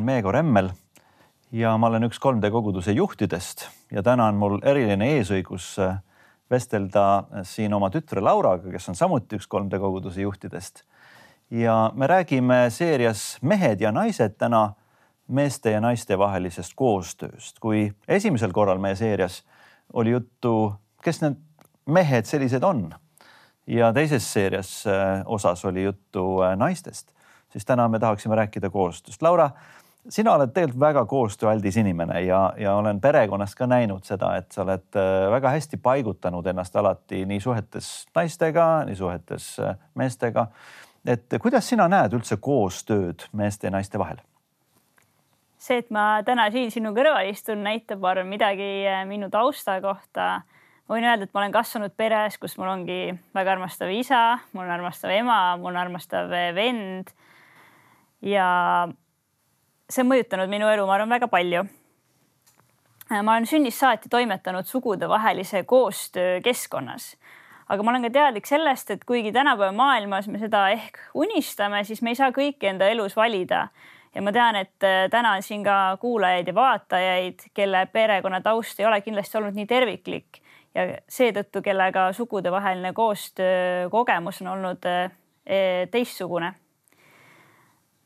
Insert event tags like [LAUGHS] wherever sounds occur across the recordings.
on Meego Remmel ja ma olen üks 3D koguduse juhtidest ja täna on mul eriline eesõigus äh, vestelda siin oma tütre Lauraga, kes on samuti üks 3D koguduse juhtidest. ja me räägime seerias Mehed ja naised täna meeste ja naiste vahelisest koostööst. kui esimesel korral meie seerias oli juttu, kes need mehed sellised on ja teises seerias äh, osas oli juttu äh, naistest siis täna me tahaksime rääkida koostööst. Laura, sina oled tegelikult väga koostööaldis inimene ja, ja olen perekonnas ka näinud seda, et sa oled äh, väga hästi paigutanud ennast alati nii suhetes naistega, nii suhetes äh, meestega. et kuidas sina näed üldse koostööd meeste ja naiste vahel? see, et ma täna siin sinu kõrval istun, näitab, ma arvan, midagi äh, minu tausta kohta. ma võin öelda, et ma olen kasvanud peres, kus mul ongi väga armastav isa, mul on armastav ema, mul on armastav vend ja see on mõjutanud minu elu, ma arvan, väga palju. ma olen sünnist saati toimetanud sugudevahelise koostöö keskkonnas, aga ma olen ka teadlik sellest, et kuigi tänapäeva maailmas me seda ehk unistame, siis me ei saa kõike enda elus valida. Ja ma tean, et äh, täna on siin ka kuulajaid ja vaatajaid, kelle perekonna taust ei ole kindlasti olnud nii terviklik. Ja seetõttu, kellega sugudevaheline koostöö kogemus on olnud äh, teistsugune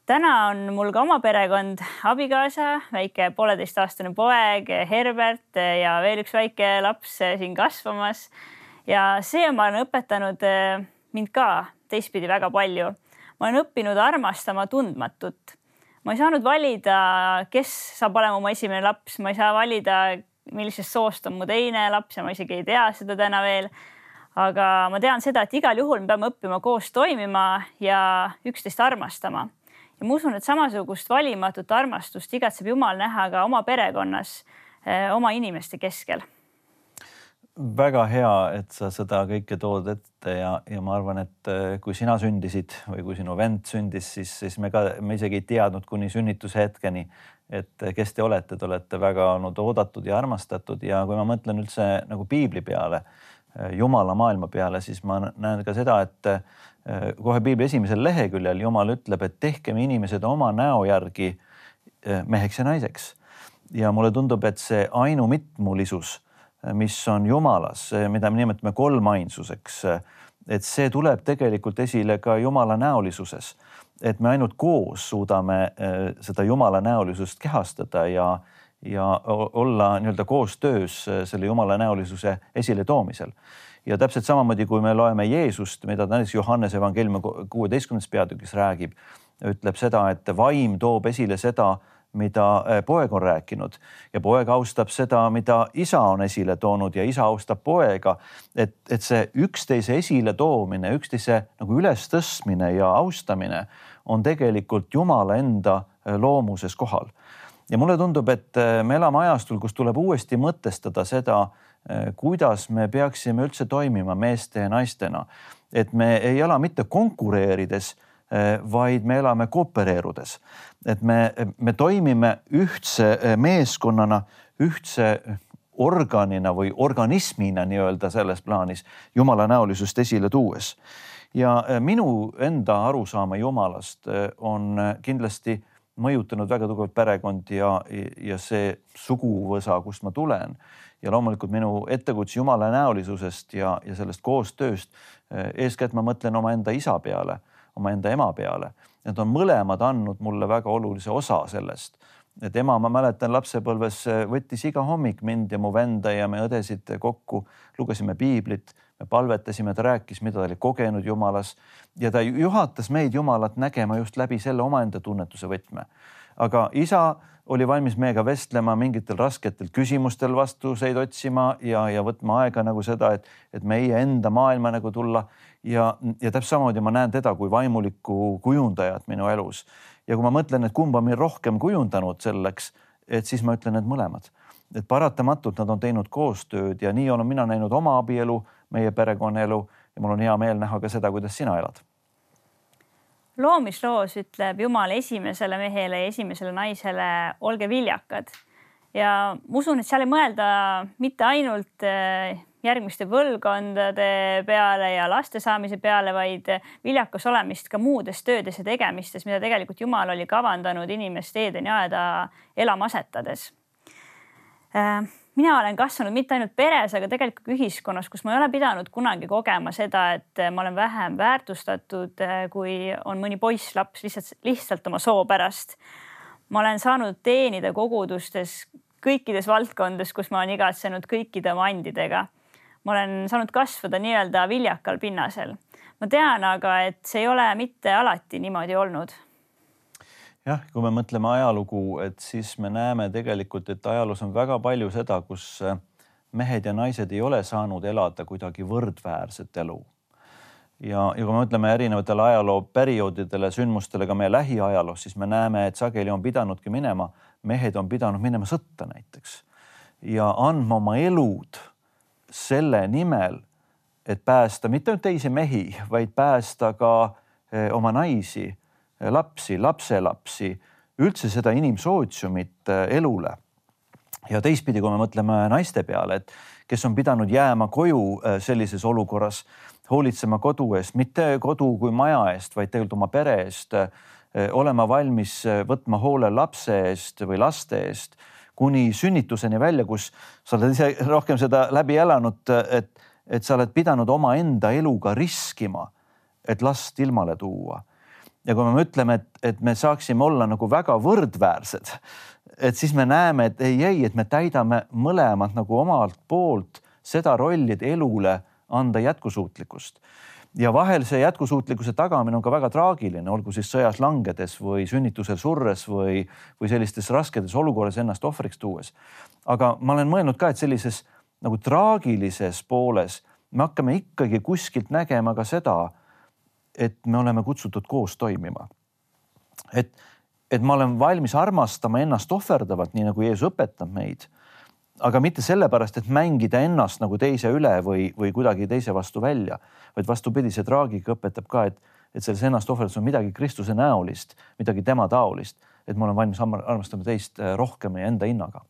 täna on mul ka oma perekond, abikaasa, väike pooleteistaastane poeg Herbert ja veel üks väike laps siin kasvamas. ja see on, ma olen õpetanud eh, mind ka teistpidi väga palju. ma olen õppinud armastama tundmatut. ma ei saanud valida, kes saab olema mu esimene laps, ma ei saa valida, millisest soost on mu teine laps ja ma isegi ei tea seda täna veel aga ma tean seda, et igal juhul me peame õppima koos toimima ja üksteist armastama ja ma usun, et samasugust valimatut armastust igatseb Jumal näha ka oma perekonnas, eh, oma inimeste keskel. väga hea, et sa seda kõike tood ette ja, ja ma arvan, et eh, kui sina sündisid või kui sinu vend sündis, siis, siis me ka, me isegi ei teadnud kuni sünnituse hetkeni, et kes te olete, te olete väga olnud oodatud ja armastatud ja kui ma mõtlen üldse nagu piibli peale, eh, Jumala maailma peale, siis ma näen ka seda, et kohe piibli esimesel leheküljel Jumal ütleb, et tehkem inimesed oma näo järgi äh, meheks ja naiseks. ja mulle tundub, et see ainumitmulisus, äh, mis on Jumalas, mida me nimetame kolmainsuseks, et see tuleb tegelikult esile ka Jumala näolisuses. et me ainult koos suudame seda Jumala näolisust kehastada ja, ja olla nii-öelda koostöös selle Jumala näolisuse esiletoomisel ja täpselt samamoodi, kui me loeme Jeesust, mida ta näiteks Johannese evangeeliumi kuueteistkümnendas peatükis räägib, ütleb seda, et vaim toob esile seda, mida äh, poeg on rääkinud ja poeg austab seda, mida isa on esile toonud ja isa austab poega. et, et see üksteise esiletoomine, üksteise nagu ülestõstmine ja austamine on tegelikult Jumala enda äh, loomuses kohal. ja mulle tundub, et äh, me elame ajastul, kus tuleb uuesti mõtestada seda kuidas me peaksime üldse toimima meeste ja naistena. et me ei ela mitte konkureerides, äh, vaid me elame koopereerudes. et me, me toimime ühtse äh, meeskonnana, ühtse organina või organismina nii-öelda selles plaanis Jumala näolisust esile tuues. ja minu enda arusaama Jumalast on kindlasti mõjutanud väga tugevalt perekond ja, ja see suguvõsa, kust ma tulen ja loomulikult minu ettekutse Jumala näolisusest ja, ja sellest koostööst. Eh, eeskätt ma mõtlen omaenda isa peale, omaenda ema peale. Need on mõlemad andnud mulle väga olulise osa sellest et ema, ma mäletan lapsepõlves võttis iga hommik mind ja mu venda ja me õdesid kokku, lugesime piiblit, me palvetasime, ta rääkis, mida ta oli kogenud Jumalas ja ta juhatas meid Jumalat nägema just läbi selle omaenda tunnetuse võtme. aga isa oli valmis meiega vestlema, mingitel rasketel küsimustel vastuseid otsima ja, ja võtma aega nagu seda, et, et meie enda maailma nagu tulla ja, ja täpselt samamoodi ma näen teda kui vaimulikku kujundajat minu elus. Ja kui ma mõtlen, et kumba on mind rohkem kujundanud selleks, et siis ma ütlen, et mõlemad, et paratamatult nad on teinud koostööd ja nii olen mina näinud oma abielu, meie perekonnaelu ja mul on hea meel näha ka seda, kuidas sina elad loomisloos ütleb Jumal esimesele mehele ja esimesele naisele, olge viljakad. ja ma usun, et seal ei mõelda mitte ainult äh, järgmiste põlvkondade peale ja laste saamise peale, vaid viljakas olemist ka muudes töödes ja tegemistes, mida tegelikult Jumal oli kavandanud inimest Eedeni aeda elama asetades äh, mina olen kasvanud mitte ainult peres, aga tegelikult ühiskonnas, kus ma ei ole pidanud kunagi kogema seda, et ma olen vähem väärtustatud, kui on mõni poisslaps lihtsalt, lihtsalt oma soo pärast. ma olen saanud teenida kogudustes kõikides valdkondades, kus ma olen igatsenud kõikide oma andidega. Ma olen saanud kasvada nii-öelda viljakal pinnasel. ma tean aga, et see ei ole mitte alati niimoodi olnud jah, kui me mõtleme ajalugu, et siis me näeme tegelikult, et ajaloos on väga palju seda, kus äh, mehed ja naised ei ole saanud elada kuidagi võrdväärset elu. ja, ja kui me mõtleme erinevatele ajaloo perioodidele, sündmustele ka meie lähiajaloos, siis me näeme, et sageli on pidanudki minema, mehed on pidanud minema sõtta näiteks ja andma oma elud selle nimel, et päästa mitte ainult teisi mehi, vaid päästa ka eh, oma naisi lapsi, lapselapsi, üldse seda inimsootsiumit äh, elule. ja teistpidi, kui me mõtleme naiste peale, et kes on pidanud jääma koju sellises olukorras, hoolitsema kodu eest, mitte kodu kui maja eest, vaid tegelikult oma pere eest, olema valmis võtma hoole lapse eest või laste eest kuni sünnituseni välja, kus sa oled ise [LAUGHS] rohkem seda läbi elanud, et, et sa oled pidanud omaenda eluga riskima, et last ilmale tuua ja kui me mõtleme, et, et me saaksime olla nagu väga võrdväärsed, et siis me näeme, et ei, ei, et me täidame mõlemad nagu omalt poolt seda rolli, et elule anda jätkusuutlikkust. Ja vahel see jätkusuutlikkuse tagamine on ka väga traagiline, olgu siis sõjas langedes või sünnitusel surres või, või sellistes rasketes olukorras ennast ohvriks tuues. aga ma olen mõelnud ka, et sellises nagu traagilises pooles me hakkame ikkagi kuskilt nägema ka seda et me oleme kutsutud koos toimima. et, et ma olen valmis armastama ennast ohverdavalt, nii nagu Jeesus õpetab meid. Aga mitte sellepärast, et mängida ennast nagu teise üle või, või kuidagi teise vastu välja, vaid vastupidi, see traagika õpetab ka, et, et selles ennast ohverduses on midagi Kristuse näolist, midagi tema taolist, et ma olen valmis armastama teist eh, rohkem ja enda hinnaga.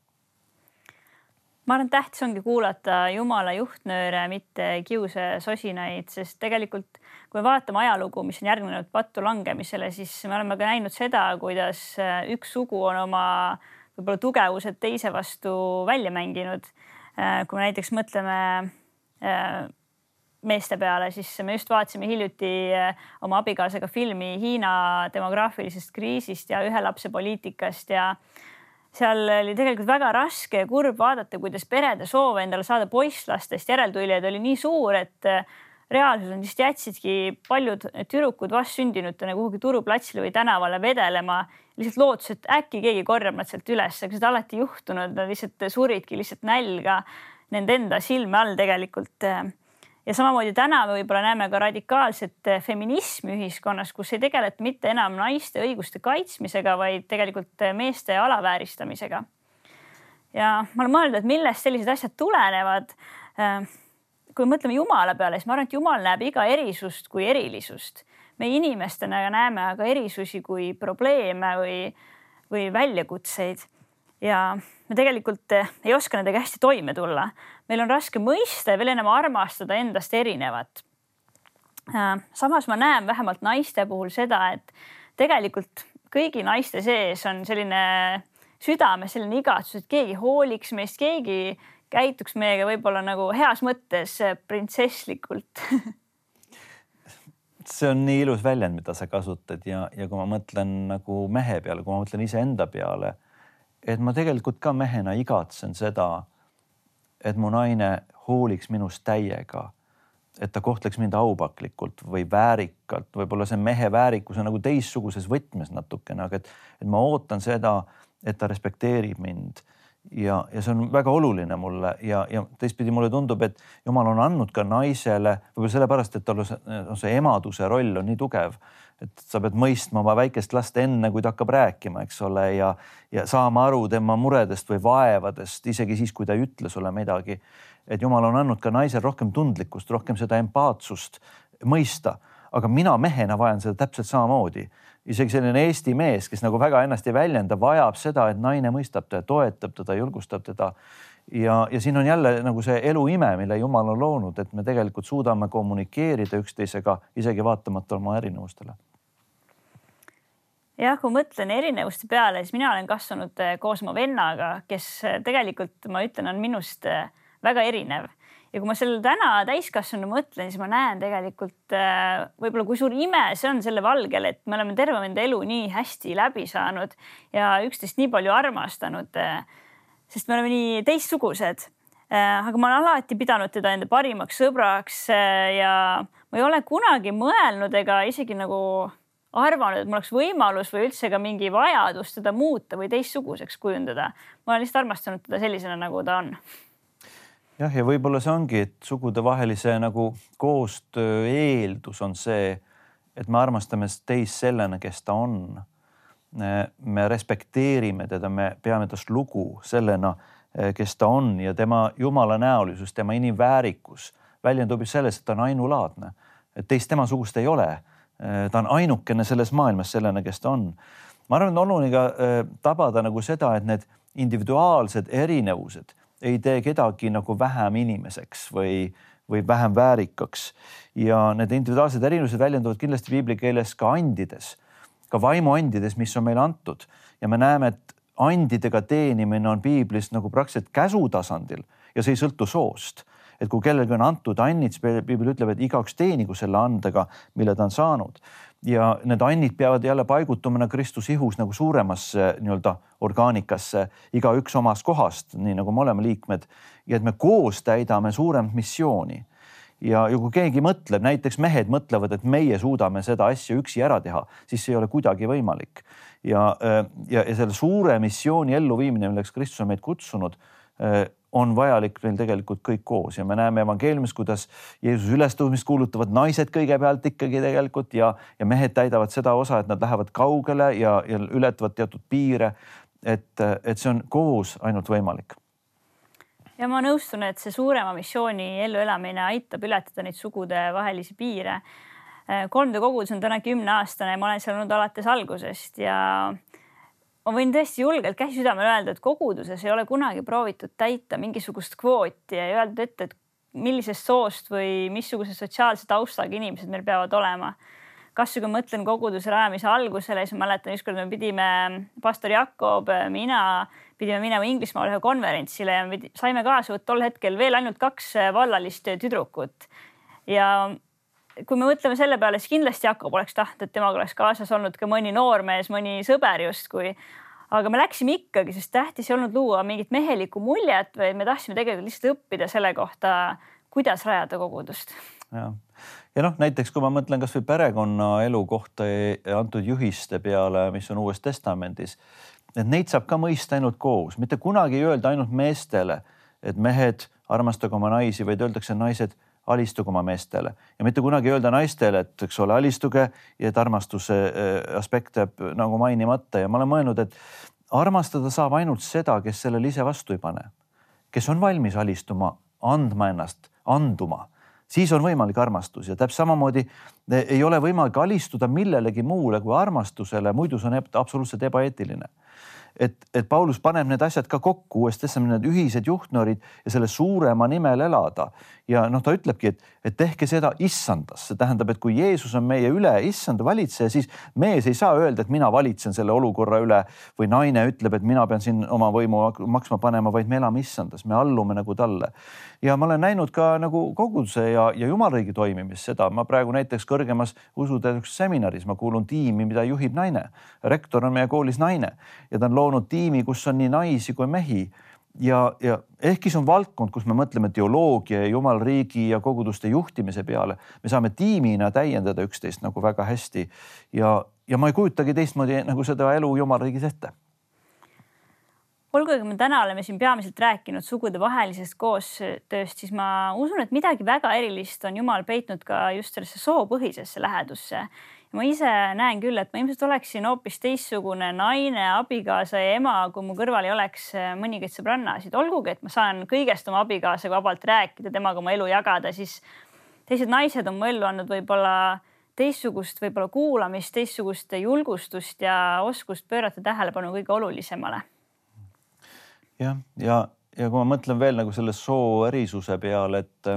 Ma arvan, tähtis ongi kuulata Jumala juhtnööre, mitte kiuse sosinaid, sest tegelikult kui me vaatame ajalugu, mis on järgnenud pattu langemisele, siis me oleme ka näinud seda, kuidas äh, üks sugu on oma võib-olla tugevused teise vastu välja mänginud. Äh, kui me näiteks mõtleme äh, meeste peale, siis me just vaatasime hiljuti oma abikaasaga filmi Hiina demograafilisest kriisist ja ühe lapse poliitikast ja seal oli tegelikult väga raske ja kurb vaadata, kuidas perede soov endale saada poisslastest järeltulijaid oli nii suur, et äh, reaalsus on vist jätsidki paljud tüdrukud vastsündinutena kuhugi turuplatsile või tänavale vedelema, lihtsalt lootus, et äkki keegi korjab nad sealt üles, aga seda alati ei juhtunud, nad lihtsalt suridki lihtsalt nälga nende enda silme all tegelikult ja samamoodi täna me võib-olla näeme ka radikaalset feminismi ühiskonnas, kus ei tegeleta mitte enam naiste õiguste kaitsmisega, vaid tegelikult meeste alavääristamisega. ja ma olen mõelnud, et millest sellised asjad tulenevad. Kui mõtleme Jumala peale, siis ma arvan, et Jumal näeb iga erisust kui erilisust. meie inimestena näeme aga erisusi kui probleeme või, või väljakutseid ja me tegelikult eh, ei oska nendega hästi toime tulla. meil on raske mõista ja veel enam armastada endast erinevat. Äh, samas ma näen vähemalt naiste puhul seda, et tegelikult kõigi naiste sees on selline südames selline igatsus, et keegi hooliks meist, keegi käituks meiega võib-olla nagu heas mõttes printsesslikult. [LAUGHS] See on nii ilus väljend, mida sa kasutad ja, ja kui ma mõtlen nagu mehe peale, kui ma mõtlen iseenda peale et ma tegelikult ka mehena igatsen seda, et mu naine hooliks minust täiega, et ta kohtleks mind aupaklikult või väärikalt, võib-olla see mehe väärikus on nagu teistsuguses võtmes natukene, aga et, et ma ootan seda, et ta respekteerib mind ja, ja see on väga oluline mulle ja, ja teistpidi mulle tundub, et jumal on andnud ka naisele võib-olla sellepärast, et tal on see, see emaduse roll on nii tugev, et sa pead mõistma oma väikest last enne, kui ta hakkab rääkima, eks ole, ja, ja saama aru tema muredest või vaevadest, isegi siis, kui ta ei ütle sulle midagi. et jumal on andnud ka naisel rohkem tundlikkust, rohkem seda empaatsust mõista, aga mina mehena vajan seda täpselt samamoodi. Isegi selline Eesti mees, kes nagu väga ennast ei väljenda, vajab seda, et naine mõistab teda, toetab teda, julgustab teda. ja, ja siin on jälle nagu see elu ime, mille Jumal on loonud, et me tegelikult suudame kommunikeerida üksteisega isegi vaatamata oma erinevustele. Jah, kui mõtlen erinevuste peale, siis mina olen kasvanud eh, koos oma vennaga, kes eh, tegelikult ma ütlen, on minust eh, väga erinev ja kui ma sellele täna täiskasvanu mõtlen, siis ma näen tegelikult võib-olla, kui suur ime see on selle valgel, et me oleme terve enda elu nii hästi läbi saanud ja üksteist nii palju armastanud. sest me oleme nii teistsugused. aga ma olen alati pidanud teda enda parimaks sõbraks ja ma ei ole kunagi mõelnud ega isegi nagu arvanud, et mul oleks võimalus või üldse ka mingi vajadus teda muuta või teistsuguseks kujundada. ma olen lihtsalt armastanud teda sellisena, nagu ta on. Jah, ja võib-olla see ongi, et sugudevahelise nagu koostöö eeldus on see, et me armastame teist sellena, kes ta on. me respekteerime teda, me peame tast lugu sellena, kes ta on ja tema jumala näolisus, tema inimväärikus väljendub ju selles, et ta on ainulaadne, et teist temasugust ei ole Äh, ta on ainukene selles maailmas sellena, kes ta on. ma arvan, et on oluline ka äh, tabada nagu seda, et need individuaalsed erinevused ei tee kedagi nagu vähem inimeseks või, või vähem väärikaks. ja need individuaalsed erinevused väljenduvad kindlasti piibli keeles ka andides, ka vaimuandides, mis on meile antud ja me näeme, et andidega teenimine on piiblis nagu praktiliselt käsu tasandil ja see ei sõltu soost et kui kellelgi on antud annid, siis piibel ütleb, et igaüks teenigu selle andega, mille ta on saanud. Ja need annid peavad jälle paigutuma Kristuse ihus nagu suuremasse nii-öelda orgaanikasse, igaüks omast kohast, nii nagu me oleme liikmed ja et me koos täidame suuremat missiooni ja, ja kui keegi mõtleb, näiteks mehed mõtlevad, et meie suudame seda asja üksi ära teha, siis see ei ole kuidagi võimalik. ja, ja, ja selle suure missiooni elluviimine, milleks Kristus on meid kutsunud, on vajalik meil tegelikult kõik koos ja me näeme evangeeliumis, kuidas Jeesuse ülestõusmist kuulutavad naised kõigepealt ikkagi tegelikult ja, ja mehed täidavad seda osa, et nad lähevad kaugele ja, ja ületavad teatud piire. et, et see on koos ainult võimalik ja ma nõustun, et see suurema missiooni elluelamine aitab ületada neid sugudevahelisi piire. 3D kogudus on täna kümneaastane ma olen seal olnud alates algusest ja ma võin tõesti julgelt käsi südamel öelda, et koguduses ei ole kunagi proovitud täita mingisugust kvooti ja ei öeldud ette, et millisest soost või missuguse sotsiaalse taustaga inimesed meil peavad olema. kasvõi kui ma mõtlen koguduse rajamise algusele, siis ma mäletan, ükskord me pidime, pastor Jakob, mina pidime minema Inglismaale ühe konverentsile ja me saime kaasa tol hetkel veel ainult kaks vallalist tüdrukut. ja kui me mõtleme selle peale, siis kindlasti Jakob oleks tahtnud, et temaga oleks kaasas olnud ka mõni noormees, mõni sõber justkui. aga me läksime ikkagi, sest tähtis ei olnud luua mingit mehelikku muljet, vaid me tahtsime tegelikult lihtsalt õppida selle kohta, kuidas rajada kogudust. ja, ja noh, näiteks kui ma mõtlen kasvõi perekonnaelu kohta antud juhiste peale, mis on Uues Testamendis, et neid saab ka mõista ainult koos, mitte kunagi ei öelda ainult meestele, et mehed armastage oma naisi, vaid öeldakse naised alistuge oma meestele. Ja mitte kunagi öelda naistele, et eks ole, alistuge ja et armastuse äh, aspekt jääb nagu mainimata. Ja ma olen mõelnud, et armastada saab ainult seda, kes sellele ise vastu ei pane, kes on valmis alistuma, andma ennast, anduma. Siis on võimalik armastus. Ja täpselt samamoodi eh, ei ole võimalik alistuda millelegi muule kui armastusele, muidu see on absoluutselt ebaeetiline et, et Paulus paneb need asjad ka kokku, uues testamendis need ühised juhtnöörid ja selle suurema nimel elada. ja noh, ta ütlebki, et, et tehke seda issandas, see tähendab, et kui Jeesus on meie üle issanda valitseja, siis mees ei saa öelda, et mina valitsen selle olukorra üle või naine ütleb, et mina pean siin oma võimu maksma panema, vaid me elame issandas, me allume nagu talle. ja ma olen näinud ka nagu koguduse ja, ja jumalriigi toimimist, seda ma praegu näiteks kõrgemas usuteaduse seminaris, ma kuulun tiimi, mida juhib naine. rektor on meie koolis naine ja ta on loonud loonud tiimi, kus on nii naisi kui mehi. Ja, ja ehkki see on valdkond, kus me mõtleme teoloogia ja jumalriigi ja koguduste juhtimise peale, me saame tiimina täiendada üksteist nagu väga hästi. Ja, ja ma ei kujutagi teistmoodi nagu seda elu jumalriigis ette. Olgugi me täna oleme siin peamiselt rääkinud sugudevahelisest koostööst, siis ma usun, et midagi väga erilist on Jumal peitnud ka just sellesse soopõhisesse lähedusse ma ise näen küll, et ma ilmselt oleksin hoopis teistsugune naine, abikaasa ja ema, kui mu kõrval ei oleks äh, mõningaid sõbrannasid, olgugi et ma saan kõigest oma abikaasaga vabalt rääkida, temaga oma elu jagada, siis teised naised on mu ellu andnud võib-olla teistsugust võib-olla kuulamist, teistsugust julgustust ja oskust pöörata tähelepanu kõige olulisemale. jah, ja, ja kui ma mõtlen veel nagu selle soo erisuse peale, et,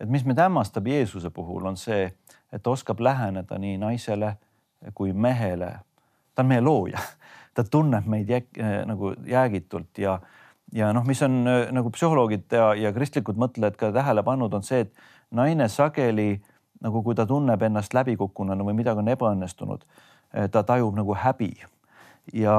et mis meid hämmastab Jeesuse puhul, on see, et oskab läheneda nii naisele kui mehele. ta on meie looja, ta tunneb meid jääk, nagu jäägitult ja, ja noh, mis on nagu psühholoogid ja, ja kristlikud mõtlejad ka tähele pannud, on see, et naine sageli nagu kui ta tunneb ennast läbikukkununa või midagi on ebaõnnestunud, ta tajub nagu häbi ja,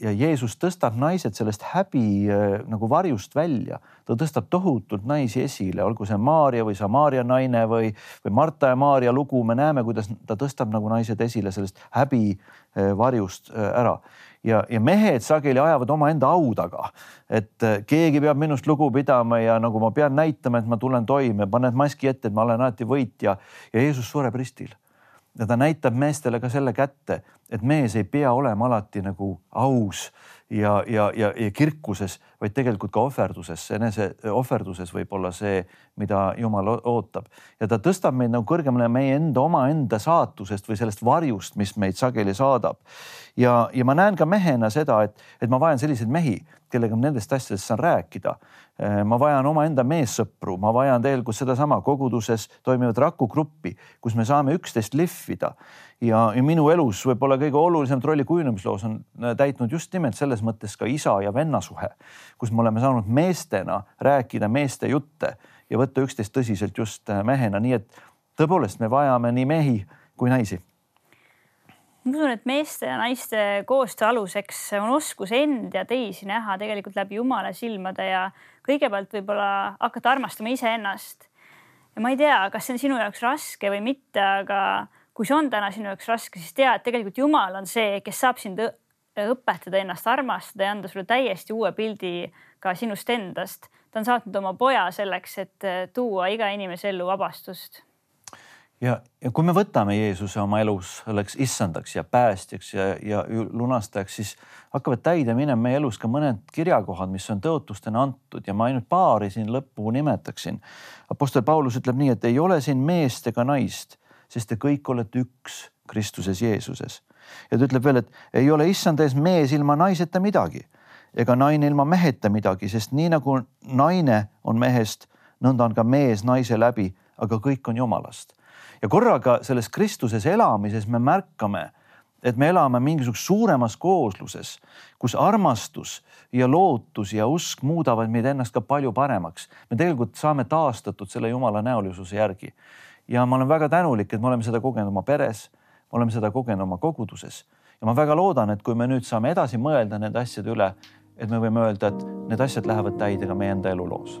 ja Jeesus tõstab naised sellest häbi äh, nagu varjust välja, ta tõstab tohutult naisi esile, olgu see Maarja või Samaaria naine või, või Marta ja Maarja lugu, me näeme, kuidas ta tõstab nagu naised esile sellest häbi äh, varjust äh, ära. Ja, ja mehed sageli ajavad omaenda au taga, et keegi peab minust lugu pidama ja nagu ma pean näitama, et ma tulen toime, paned maski ette, et ma olen alati võitja. Ja Jeesus sureb ristil ja ta näitab meestele ka selle kätte, et mees ei pea olema alati nagu aus ja, ja, ja, ja kirkuses, vaid tegelikult ka ohverduses, enese ohverduses võib olla see, mida Jumal ootab ja ta tõstab meid nagu kõrgemale meie enda omaenda saatusest või sellest varjust, mis meid sageli saadab. ja, ja ma näen ka mehena seda, et, et ma vajan selliseid mehi, kellega ma nendest asjadest saan rääkida. Äh, ma vajan omaenda meessõpru, ma vajan tegelikult sedasama koguduses toimivat rakugruppi, kus me saame üksteist lihvida ja, ja minu elus võib-olla kõige olulisemat rolli kujunemisloos on äh, täitnud just nimelt selles mõttes ka isa ja venna suhe, kus me oleme saanud meestena rääkida meeste jutte ja võtta üksteist tõsiselt just äh, mehena, nii et tõepoolest me vajame nii mehi kui naisi ma usun, et meeste ja naiste koostöö aluseks on oskus end ja teisi näha tegelikult läbi Jumala silmade ja kõigepealt võib-olla hakata armastama iseennast. ja ma ei tea, kas see on sinu jaoks raske või mitte, aga kui see on täna sinu jaoks raske, siis tea, et tegelikult Jumal on see, kes saab sind õpetada ennast armastada ja anda sulle täiesti uue pildi ka sinust endast. ta on saatnud oma poja selleks, et tuua iga inimese ellu vabastust ja, ja kui me võtame Jeesuse oma elus selleks issandaks ja päästjaks ja, ja lunastajaks, siis hakkavad täide minema meie elus ka mõned kirjakohad, mis on tõotustena antud ja ma ainult paari siin lõppu nimetaksin. Apostel Paulus ütleb nii, et ei ole siin meest ega naist, sest te kõik olete üks Kristuses Jeesuses. ja ta ütleb veel, et ei ole issanda ees mees ilma naiseta midagi ega naine ilma meheta midagi, sest nii nagu naine on mehest, nõnda on ka mees naise läbi, aga kõik on jumalast ja korraga selles Kristuses elamises me märkame, et me elame mingisuguses suuremas koosluses, kus armastus ja lootus ja usk muudavad meid ennast ka palju paremaks. me tegelikult saame taastatud selle Jumala näolisuse järgi. Ja ma olen väga tänulik, et me oleme seda kogenud oma peres, me oleme seda kogenud oma koguduses. Ja ma väga loodan, et kui me nüüd saame edasi mõelda nende asjade üle, et me võime öelda, et need asjad lähevad täide ka meie enda eluloos